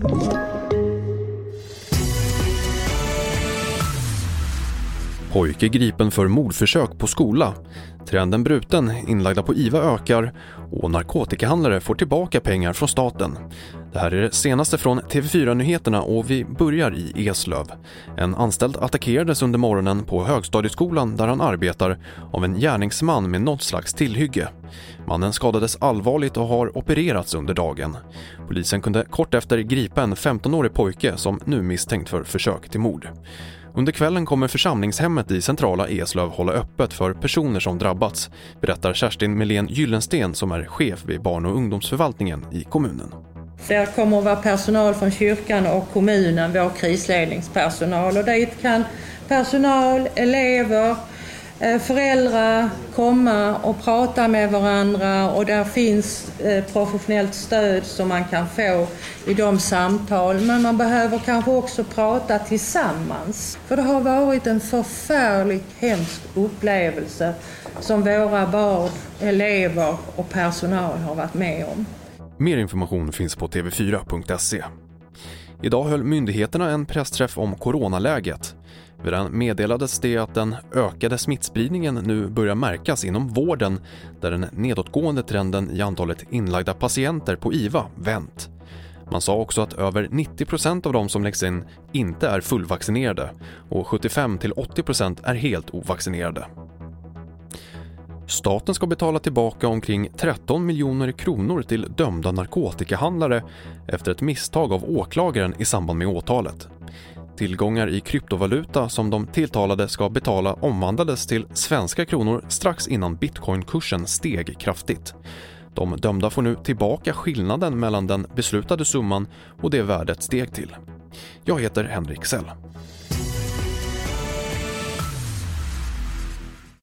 Thank you. Pojke gripen för mordförsök på skola. Trenden bruten, inlagda på IVA ökar och narkotikahandlare får tillbaka pengar från staten. Det här är det senaste från TV4-nyheterna och vi börjar i Eslöv. En anställd attackerades under morgonen på högstadieskolan där han arbetar av en gärningsman med något slags tillhygge. Mannen skadades allvarligt och har opererats under dagen. Polisen kunde kort efter gripa en 15-årig pojke som nu misstänkt för försök till mord. Under kvällen kommer församlingshemmet i centrala Eslöv hålla öppet för personer som drabbats, berättar Kerstin Melén Gyllensten som är chef vid barn och ungdomsförvaltningen i kommunen. Det kommer att vara personal från kyrkan och kommunen, vår krisledningspersonal och dit kan personal, elever, Eh, föräldrar komma och prata med varandra och där finns eh, professionellt stöd som man kan få i de samtal. Men man behöver kanske också prata tillsammans. För det har varit en förfärligt hemsk upplevelse som våra barn, elever och personal har varit med om. Mer information finns på tv4.se. Idag höll myndigheterna en pressträff om coronaläget. Vid den meddelades det att den ökade smittspridningen nu börjar märkas inom vården där den nedåtgående trenden i antalet inlagda patienter på IVA vänt. Man sa också att över 90% av de som läggs in inte är fullvaccinerade och 75-80% är helt ovaccinerade. Staten ska betala tillbaka omkring 13 miljoner kronor till dömda narkotikahandlare efter ett misstag av åklagaren i samband med åtalet. Tillgångar i kryptovaluta som de tilltalade ska betala omvandlades till svenska kronor strax innan bitcoinkursen steg kraftigt. De dömda får nu tillbaka skillnaden mellan den beslutade summan och det värdet steg till. Jag heter Henrik Sell.